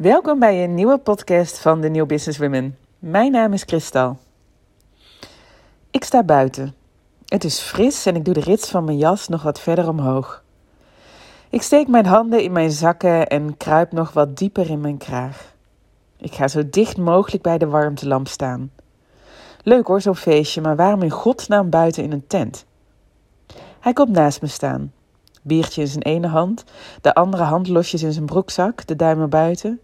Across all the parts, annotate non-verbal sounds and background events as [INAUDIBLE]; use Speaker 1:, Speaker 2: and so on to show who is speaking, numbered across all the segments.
Speaker 1: Welkom bij een nieuwe podcast van de New Business Women. Mijn naam is Kristal. Ik sta buiten. Het is fris en ik doe de rits van mijn jas nog wat verder omhoog. Ik steek mijn handen in mijn zakken en kruip nog wat dieper in mijn kraag. Ik ga zo dicht mogelijk bij de warmtelamp staan. Leuk hoor, zo'n feestje, maar waarom in godsnaam buiten in een tent? Hij komt naast me staan. Biertje in zijn ene hand, de andere hand losjes in zijn broekzak, de duim buiten.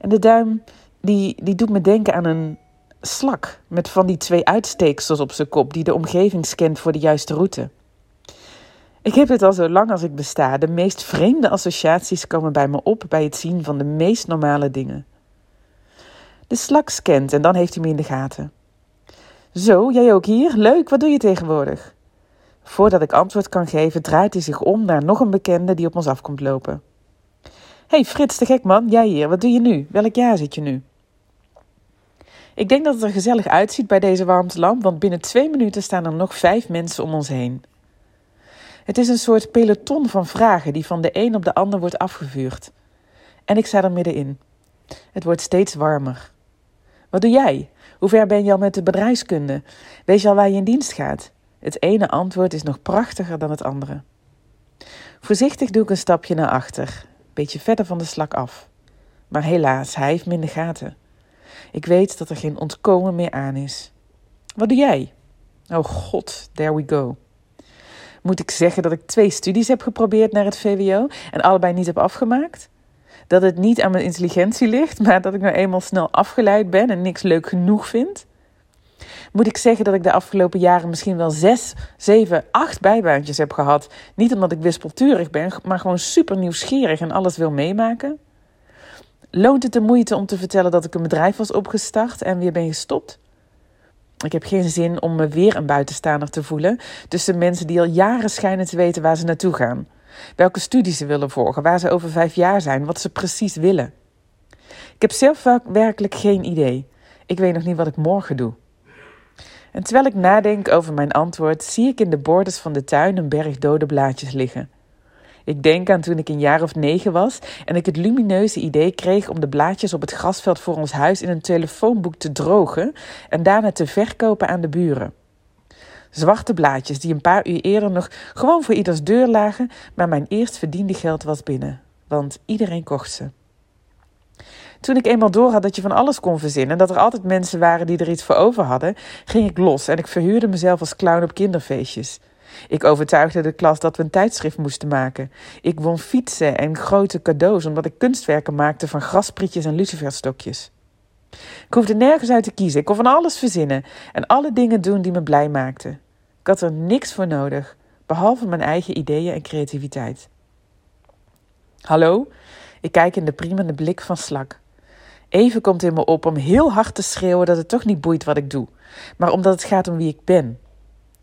Speaker 1: En de duim, die, die doet me denken aan een slak met van die twee uitsteeksels op zijn kop, die de omgeving scant voor de juiste route. Ik heb het al zo lang als ik besta. De meest vreemde associaties komen bij me op bij het zien van de meest normale dingen. De slak scant en dan heeft hij me in de gaten. Zo, jij ook hier? Leuk, wat doe je tegenwoordig? Voordat ik antwoord kan geven, draait hij zich om naar nog een bekende die op ons afkomt lopen. Hey Frits de gek man, jij hier, wat doe je nu? Welk jaar zit je nu? Ik denk dat het er gezellig uitziet bij deze warmtelamp, want binnen twee minuten staan er nog vijf mensen om ons heen. Het is een soort peloton van vragen die van de een op de ander wordt afgevuurd. En ik sta er middenin. Het wordt steeds warmer. Wat doe jij? Hoe ver ben je al met de bedrijfskunde? Weet je al waar je in dienst gaat? Het ene antwoord is nog prachtiger dan het andere. Voorzichtig doe ik een stapje naar achter, beetje verder van de slak af. Maar helaas, hij heeft me in de gaten. Ik weet dat er geen ontkomen meer aan is. Wat doe jij? Oh god, there we go. Moet ik zeggen dat ik twee studies heb geprobeerd naar het VWO en allebei niet heb afgemaakt? Dat het niet aan mijn intelligentie ligt, [LAUGHS] maar dat ik nou eenmaal snel afgeleid ben en niks leuk genoeg vind? Moet ik zeggen dat ik de afgelopen jaren misschien wel zes, zeven, acht bijbaantjes heb gehad. Niet omdat ik wispelturig ben, maar gewoon super nieuwsgierig en alles wil meemaken. Loont het de moeite om te vertellen dat ik een bedrijf was opgestart en weer ben gestopt? Ik heb geen zin om me weer een buitenstaander te voelen tussen mensen die al jaren schijnen te weten waar ze naartoe gaan. Welke studies ze willen volgen, waar ze over vijf jaar zijn, wat ze precies willen. Ik heb zelf werkelijk geen idee. Ik weet nog niet wat ik morgen doe. En terwijl ik nadenk over mijn antwoord, zie ik in de borders van de tuin een berg dode blaadjes liggen. Ik denk aan toen ik een jaar of negen was en ik het lumineuze idee kreeg om de blaadjes op het grasveld voor ons huis in een telefoonboek te drogen en daarna te verkopen aan de buren. Zwarte blaadjes die een paar uur eerder nog gewoon voor ieders deur lagen, maar mijn eerst verdiende geld was binnen, want iedereen kocht ze. Toen ik eenmaal door had dat je van alles kon verzinnen en dat er altijd mensen waren die er iets voor over hadden, ging ik los en ik verhuurde mezelf als clown op kinderfeestjes. Ik overtuigde de klas dat we een tijdschrift moesten maken. Ik won fietsen en grote cadeaus omdat ik kunstwerken maakte van grasprietjes en luciferstokjes. Ik hoefde nergens uit te kiezen. Ik kon van alles verzinnen en alle dingen doen die me blij maakten. Ik had er niks voor nodig, behalve mijn eigen ideeën en creativiteit. Hallo? Ik kijk in de priemende blik van Slak. Even komt in me op om heel hard te schreeuwen dat het toch niet boeit wat ik doe, maar omdat het gaat om wie ik ben.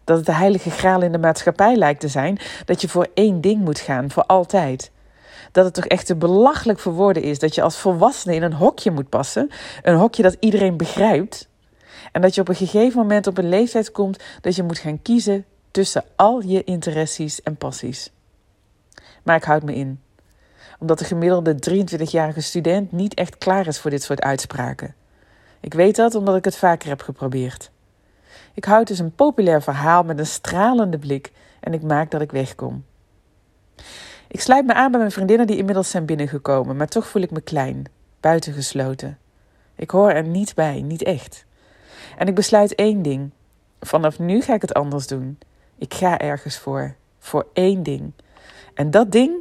Speaker 1: Dat het de heilige graal in de maatschappij lijkt te zijn dat je voor één ding moet gaan, voor altijd. Dat het toch echt te belachelijk voor woorden is dat je als volwassene in een hokje moet passen, een hokje dat iedereen begrijpt. En dat je op een gegeven moment op een leeftijd komt dat je moet gaan kiezen tussen al je interesses en passies. Maar ik houd me in omdat de gemiddelde 23-jarige student niet echt klaar is voor dit soort uitspraken. Ik weet dat omdat ik het vaker heb geprobeerd. Ik houd dus een populair verhaal met een stralende blik en ik maak dat ik wegkom. Ik sluit me aan bij mijn vriendinnen die inmiddels zijn binnengekomen, maar toch voel ik me klein, buitengesloten. Ik hoor er niet bij, niet echt. En ik besluit één ding. Vanaf nu ga ik het anders doen. Ik ga ergens voor. Voor één ding. En dat ding,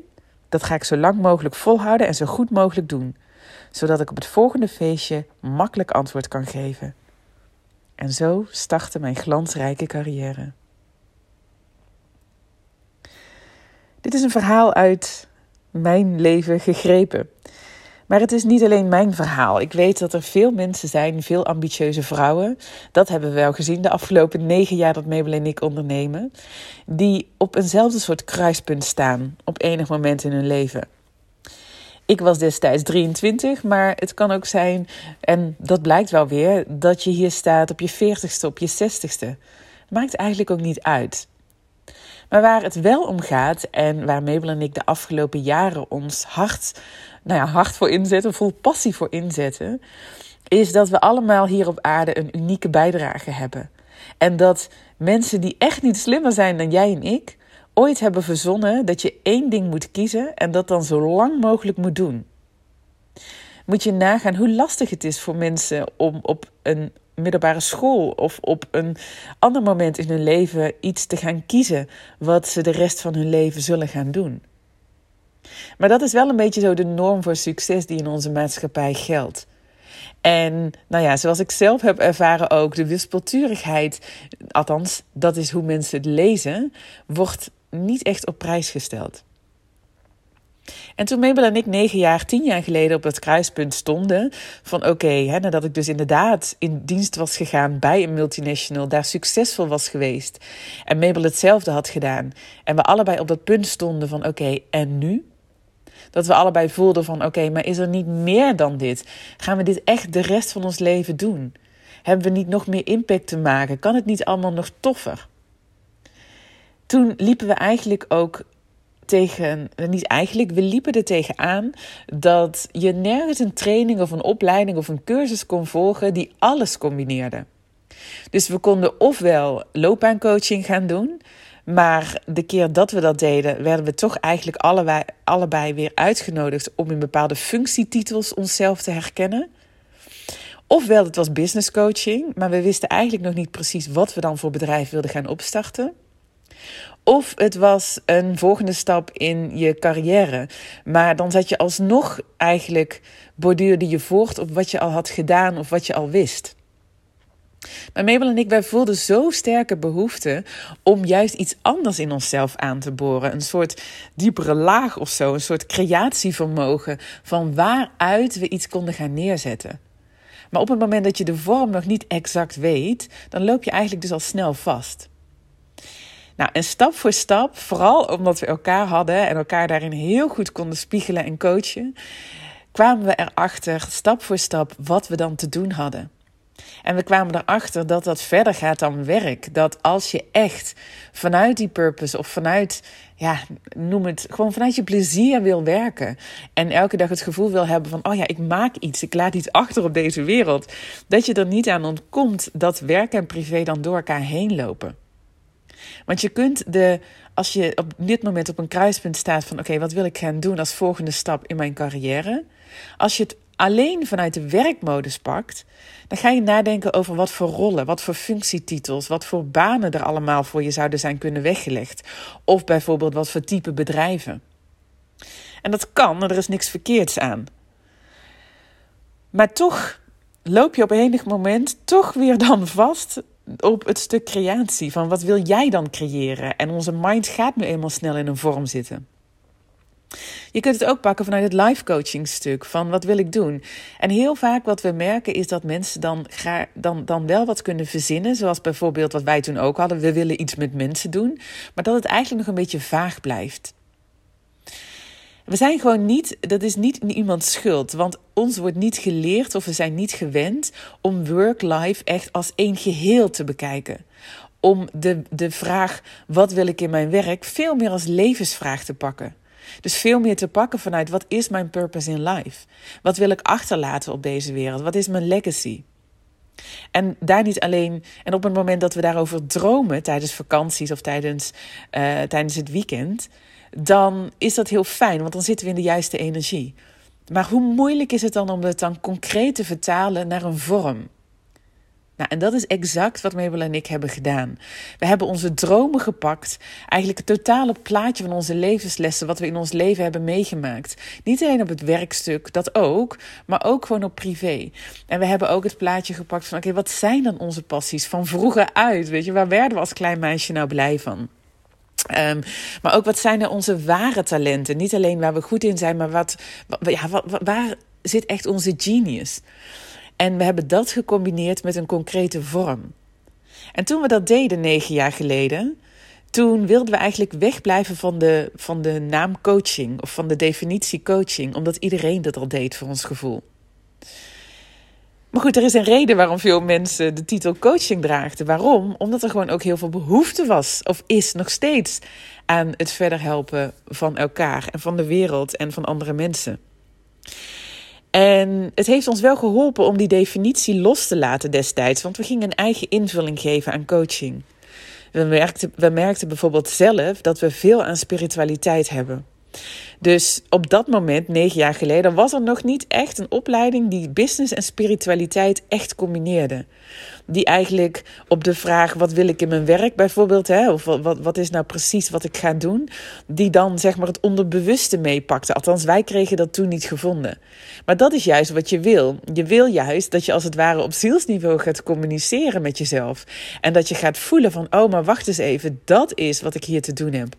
Speaker 1: dat ga ik zo lang mogelijk volhouden en zo goed mogelijk doen, zodat ik op het volgende feestje makkelijk antwoord kan geven. En zo startte mijn glansrijke carrière. Dit is een verhaal uit mijn leven gegrepen. Maar het is niet alleen mijn verhaal. Ik weet dat er veel mensen zijn, veel ambitieuze vrouwen. Dat hebben we wel gezien de afgelopen negen jaar dat Mabel en ik ondernemen. Die op eenzelfde soort kruispunt staan op enig moment in hun leven. Ik was destijds 23, maar het kan ook zijn, en dat blijkt wel weer, dat je hier staat op je 40ste, op je 60ste. Maakt eigenlijk ook niet uit. Maar waar het wel om gaat en waar Mabel en ik de afgelopen jaren ons hart nou ja, hard voor inzetten, vol passie voor inzetten, is dat we allemaal hier op aarde een unieke bijdrage hebben. En dat mensen die echt niet slimmer zijn dan jij en ik, ooit hebben verzonnen dat je één ding moet kiezen en dat dan zo lang mogelijk moet doen. Moet je nagaan hoe lastig het is voor mensen om op een middelbare school of op een ander moment in hun leven iets te gaan kiezen wat ze de rest van hun leven zullen gaan doen. Maar dat is wel een beetje zo de norm voor succes die in onze maatschappij geldt. En nou ja, zoals ik zelf heb ervaren ook, de wispelturigheid, althans, dat is hoe mensen het lezen, wordt niet echt op prijs gesteld. En toen Mabel en ik negen jaar, tien jaar geleden op het kruispunt stonden, van oké, nadat ik dus inderdaad in dienst was gegaan bij een multinational, daar succesvol was geweest en Mabel hetzelfde had gedaan en we allebei op dat punt stonden van oké, en nu? Dat we allebei voelden van oké, maar is er niet meer dan dit? Gaan we dit echt de rest van ons leven doen? Hebben we niet nog meer impact te maken? Kan het niet allemaal nog toffer? Toen liepen we eigenlijk ook tegen, niet eigenlijk, we liepen er tegenaan dat je nergens een training of een opleiding of een cursus kon volgen die alles combineerde. Dus we konden ofwel loopbaancoaching gaan doen, maar de keer dat we dat deden, werden we toch eigenlijk allebei, allebei weer uitgenodigd om in bepaalde functietitels onszelf te herkennen. Ofwel, het was business coaching, maar we wisten eigenlijk nog niet precies wat we dan voor bedrijf wilden gaan opstarten. Of het was een volgende stap in je carrière. Maar dan zat je alsnog eigenlijk, borduurde je voort op wat je al had gedaan of wat je al wist. Maar Mabel en ik, wij voelden zo sterke behoefte om juist iets anders in onszelf aan te boren. Een soort diepere laag of zo, een soort creatievermogen van waaruit we iets konden gaan neerzetten. Maar op het moment dat je de vorm nog niet exact weet, dan loop je eigenlijk dus al snel vast. Nou, en stap voor stap, vooral omdat we elkaar hadden en elkaar daarin heel goed konden spiegelen en coachen, kwamen we erachter, stap voor stap, wat we dan te doen hadden. En we kwamen erachter dat dat verder gaat dan werk. Dat als je echt vanuit die purpose of vanuit, ja, noem het gewoon vanuit je plezier wil werken. En elke dag het gevoel wil hebben van, oh ja, ik maak iets, ik laat iets achter op deze wereld. Dat je er niet aan ontkomt dat werk en privé dan door elkaar heen lopen. Want je kunt de, als je op dit moment op een kruispunt staat van oké, wat wil ik gaan doen als volgende stap in mijn carrière? Als je het alleen vanuit de werkmodus pakt, dan ga je nadenken over wat voor rollen, wat voor functietitels, wat voor banen er allemaal voor je zouden zijn kunnen weggelegd. Of bijvoorbeeld wat voor type bedrijven. En dat kan, er is niks verkeerds aan. Maar toch loop je op enig moment toch weer dan vast op het stuk creatie. Van wat wil jij dan creëren? En onze mind gaat nu eenmaal snel in een vorm zitten. Je kunt het ook pakken vanuit het life coaching stuk van wat wil ik doen. En heel vaak wat we merken is dat mensen dan, dan, dan wel wat kunnen verzinnen. Zoals bijvoorbeeld wat wij toen ook hadden. We willen iets met mensen doen. Maar dat het eigenlijk nog een beetje vaag blijft. We zijn gewoon niet, dat is niet iemands schuld, want ons wordt niet geleerd of we zijn niet gewend om work-life echt als één geheel te bekijken. Om de, de vraag, wat wil ik in mijn werk, veel meer als levensvraag te pakken. Dus veel meer te pakken vanuit, wat is mijn purpose in life? Wat wil ik achterlaten op deze wereld? Wat is mijn legacy? En daar niet alleen, en op het moment dat we daarover dromen tijdens vakanties of tijdens, uh, tijdens het weekend, dan is dat heel fijn, want dan zitten we in de juiste energie. Maar hoe moeilijk is het dan om het dan concreet te vertalen naar een vorm? Nou, en dat is exact wat Mabel en ik hebben gedaan. We hebben onze dromen gepakt, eigenlijk het totale plaatje van onze levenslessen, wat we in ons leven hebben meegemaakt. Niet alleen op het werkstuk, dat ook, maar ook gewoon op privé. En we hebben ook het plaatje gepakt van: oké, wat zijn dan onze passies van vroeger uit? Weet je, waar werden we als klein meisje nou blij van? Um, maar ook wat zijn er onze ware talenten? Niet alleen waar we goed in zijn, maar wat, ja, wat, waar zit echt onze genius? En we hebben dat gecombineerd met een concrete vorm. En toen we dat deden negen jaar geleden, toen wilden we eigenlijk wegblijven van de, van de naam coaching of van de definitie coaching, omdat iedereen dat al deed voor ons gevoel. Maar goed, er is een reden waarom veel mensen de titel coaching draagden. Waarom? Omdat er gewoon ook heel veel behoefte was, of is nog steeds, aan het verder helpen van elkaar en van de wereld en van andere mensen. En het heeft ons wel geholpen om die definitie los te laten destijds, want we gingen een eigen invulling geven aan coaching. We merkten, we merkten bijvoorbeeld zelf dat we veel aan spiritualiteit hebben. Dus op dat moment, negen jaar geleden, was er nog niet echt een opleiding die business en spiritualiteit echt combineerde. Die eigenlijk op de vraag: wat wil ik in mijn werk bijvoorbeeld, hè, of wat, wat is nou precies wat ik ga doen, die dan zeg maar het onderbewuste meepakte. Althans, wij kregen dat toen niet gevonden. Maar dat is juist wat je wil. Je wil juist dat je als het ware op zielsniveau gaat communiceren met jezelf. En dat je gaat voelen van: oh, maar wacht eens even, dat is wat ik hier te doen heb.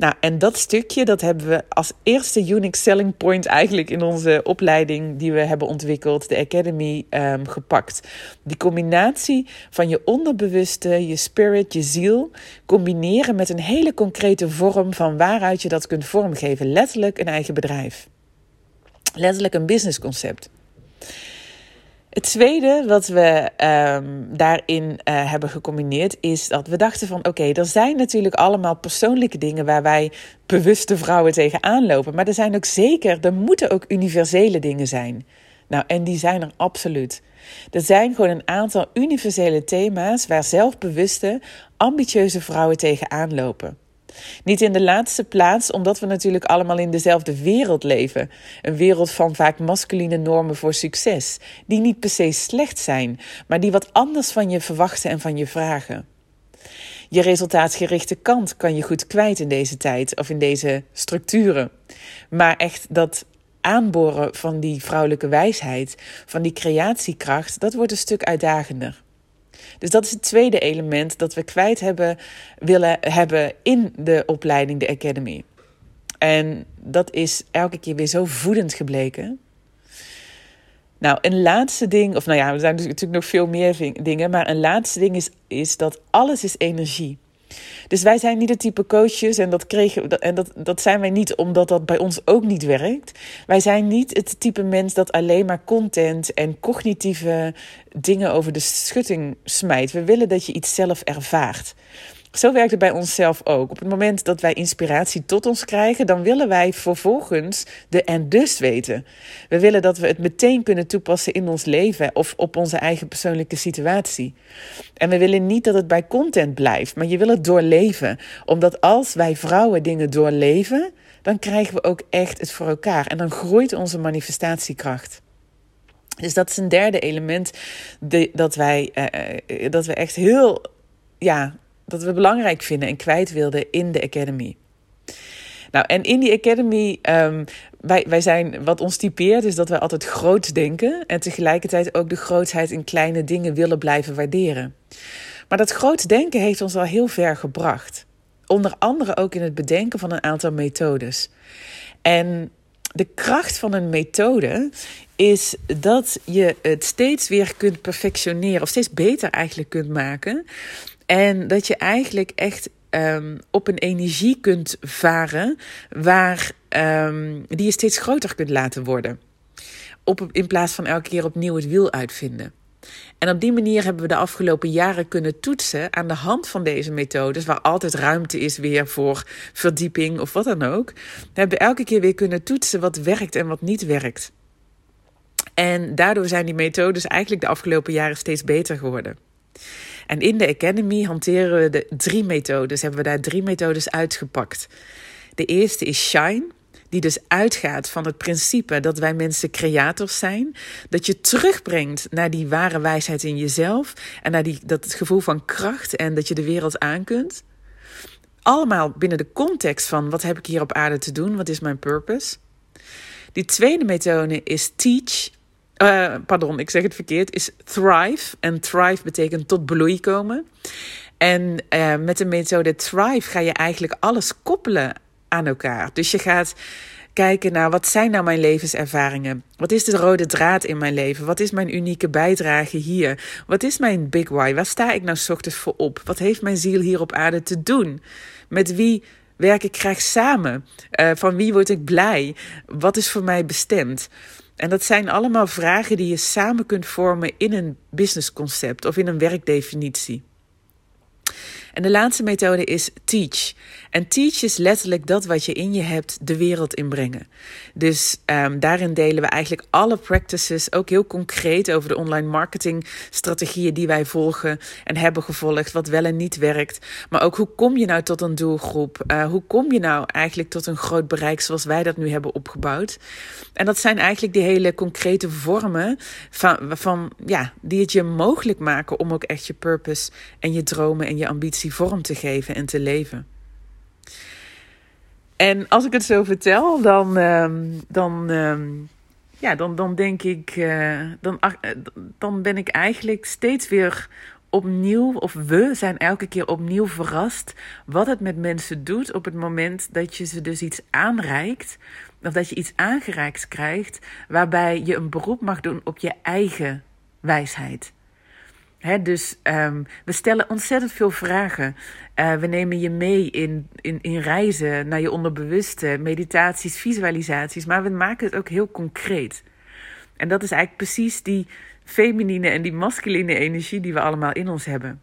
Speaker 1: Nou, en dat stukje, dat hebben we als eerste unique selling point eigenlijk in onze opleiding die we hebben ontwikkeld, de Academy, um, gepakt. Die combinatie van je onderbewuste, je spirit, je ziel, combineren met een hele concrete vorm van waaruit je dat kunt vormgeven. Letterlijk een eigen bedrijf. Letterlijk een businessconcept. Het tweede wat we um, daarin uh, hebben gecombineerd is dat we dachten van oké, er zijn natuurlijk allemaal persoonlijke dingen waar wij bewuste vrouwen tegenaan lopen. Maar er zijn ook zeker, er moeten ook universele dingen zijn. Nou, en die zijn er absoluut. Er zijn gewoon een aantal universele thema's waar zelfbewuste, ambitieuze vrouwen tegenaan lopen. Niet in de laatste plaats omdat we natuurlijk allemaal in dezelfde wereld leven. Een wereld van vaak masculine normen voor succes, die niet per se slecht zijn, maar die wat anders van je verwachten en van je vragen. Je resultaatgerichte kant kan je goed kwijt in deze tijd of in deze structuren. Maar echt dat aanboren van die vrouwelijke wijsheid, van die creatiekracht, dat wordt een stuk uitdagender. Dus dat is het tweede element dat we kwijt hebben willen hebben in de opleiding, de Academy. En dat is elke keer weer zo voedend gebleken. Nou, een laatste ding, of nou ja, er zijn natuurlijk nog veel meer dingen, maar een laatste ding is, is dat alles is energie. Dus wij zijn niet het type coaches en dat kregen en dat, dat zijn wij niet omdat dat bij ons ook niet werkt. Wij zijn niet het type mens dat alleen maar content en cognitieve dingen over de schutting smijt. We willen dat je iets zelf ervaart. Zo werkt het bij onszelf ook. Op het moment dat wij inspiratie tot ons krijgen, dan willen wij vervolgens de en dus weten. We willen dat we het meteen kunnen toepassen in ons leven of op onze eigen persoonlijke situatie. En we willen niet dat het bij content blijft, maar je wil het doorleven. Omdat als wij vrouwen dingen doorleven, dan krijgen we ook echt het voor elkaar. En dan groeit onze manifestatiekracht. Dus dat is een derde element dat, wij, uh, dat we echt heel ja, dat we belangrijk vinden en kwijt wilden in de Academy. Nou, en in die Academy, um, wij, wij zijn, wat ons typeert, is dat wij altijd groot denken en tegelijkertijd ook de grootheid in kleine dingen willen blijven waarderen. Maar dat groot denken heeft ons al heel ver gebracht. Onder andere ook in het bedenken van een aantal methodes. En de kracht van een methode is dat je het steeds weer kunt perfectioneren, of steeds beter eigenlijk kunt maken. En dat je eigenlijk echt um, op een energie kunt varen waar, um, die je steeds groter kunt laten worden. Op, in plaats van elke keer opnieuw het wiel uitvinden. En op die manier hebben we de afgelopen jaren kunnen toetsen aan de hand van deze methodes, waar altijd ruimte is weer voor verdieping of wat dan ook. We hebben elke keer weer kunnen toetsen wat werkt en wat niet werkt. En daardoor zijn die methodes eigenlijk de afgelopen jaren steeds beter geworden. En in de Academy hanteren we de drie methodes, hebben we daar drie methodes uitgepakt. De eerste is Shine, die dus uitgaat van het principe dat wij mensen creators zijn. Dat je terugbrengt naar die ware wijsheid in jezelf en naar die, dat gevoel van kracht en dat je de wereld aan kunt. Allemaal binnen de context van wat heb ik hier op aarde te doen, wat is mijn purpose. Die tweede methode is Teach, uh, pardon, ik zeg het verkeerd, is thrive. En thrive betekent tot bloei komen. En uh, met de methode thrive ga je eigenlijk alles koppelen aan elkaar. Dus je gaat kijken naar wat zijn nou mijn levenservaringen? Wat is de rode draad in mijn leven? Wat is mijn unieke bijdrage hier? Wat is mijn big why? Waar sta ik nou s ochtends voor op? Wat heeft mijn ziel hier op aarde te doen? Met wie werk ik graag samen? Uh, van wie word ik blij? Wat is voor mij bestemd? En dat zijn allemaal vragen die je samen kunt vormen in een businessconcept of in een werkdefinitie. En de laatste methode is teach. En teach is letterlijk dat wat je in je hebt de wereld inbrengen. Dus um, daarin delen we eigenlijk alle practices, ook heel concreet over de online marketing strategieën die wij volgen en hebben gevolgd, wat wel en niet werkt. Maar ook hoe kom je nou tot een doelgroep? Uh, hoe kom je nou eigenlijk tot een groot bereik zoals wij dat nu hebben opgebouwd? En dat zijn eigenlijk die hele concrete vormen van, van ja, die het je mogelijk maken om ook echt je purpose en je dromen en je ambitie vorm te geven en te leven. En als ik het zo vertel, dan, uh, dan, uh, ja, dan, dan denk ik, uh, dan, dan ben ik eigenlijk steeds weer opnieuw, of we zijn elke keer opnieuw verrast wat het met mensen doet op het moment dat je ze dus iets aanreikt, of dat je iets aangereikt krijgt, waarbij je een beroep mag doen op je eigen wijsheid. Dus um, we stellen ontzettend veel vragen. Uh, we nemen je mee in, in, in reizen naar je onderbewuste, meditaties, visualisaties, maar we maken het ook heel concreet. En dat is eigenlijk precies die feminine en die masculine energie die we allemaal in ons hebben.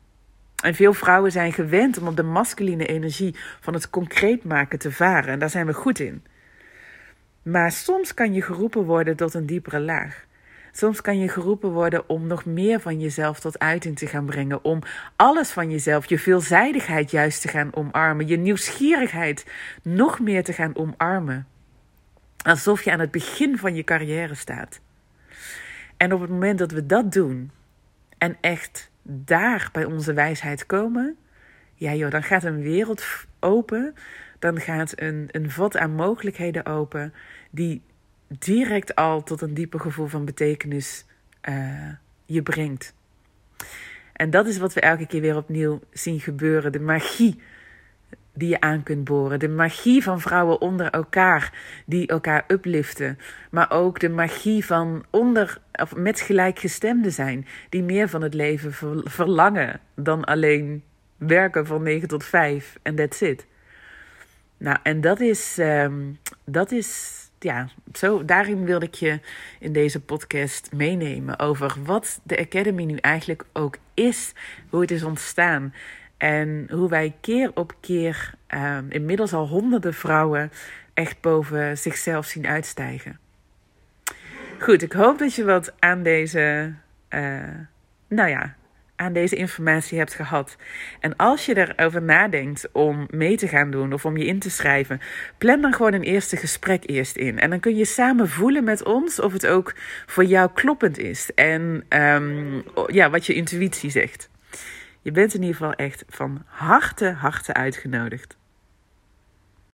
Speaker 1: En veel vrouwen zijn gewend om op de masculine energie van het concreet maken te varen. En daar zijn we goed in. Maar soms kan je geroepen worden tot een diepere laag. Soms kan je geroepen worden om nog meer van jezelf tot uiting te gaan brengen. Om alles van jezelf, je veelzijdigheid juist te gaan omarmen. Je nieuwsgierigheid nog meer te gaan omarmen. Alsof je aan het begin van je carrière staat. En op het moment dat we dat doen en echt daar bij onze wijsheid komen, ja joh, dan gaat een wereld open. Dan gaat een, een vat aan mogelijkheden open die direct al tot een dieper gevoel van betekenis uh, je brengt. En dat is wat we elke keer weer opnieuw zien gebeuren. De magie die je aan kunt boren. De magie van vrouwen onder elkaar die elkaar upliften. Maar ook de magie van onder of met gelijkgestemden zijn. Die meer van het leven verlangen dan alleen werken van 9 tot 5 en that's it. Nou, en dat is, um, dat is ja, zo, daarin wilde ik je in deze podcast meenemen over wat de Academy nu eigenlijk ook is, hoe het is ontstaan en hoe wij keer op keer uh, inmiddels al honderden vrouwen echt boven zichzelf zien uitstijgen. Goed, ik hoop dat je wat aan deze, uh, nou ja, aan deze informatie hebt gehad. En als je erover nadenkt om mee te gaan doen of om je in te schrijven, plan dan gewoon een eerste gesprek eerst in. En dan kun je samen voelen met ons of het ook voor jou kloppend is. En um, ja, wat je intuïtie zegt. Je bent in ieder geval echt van harte, harte uitgenodigd.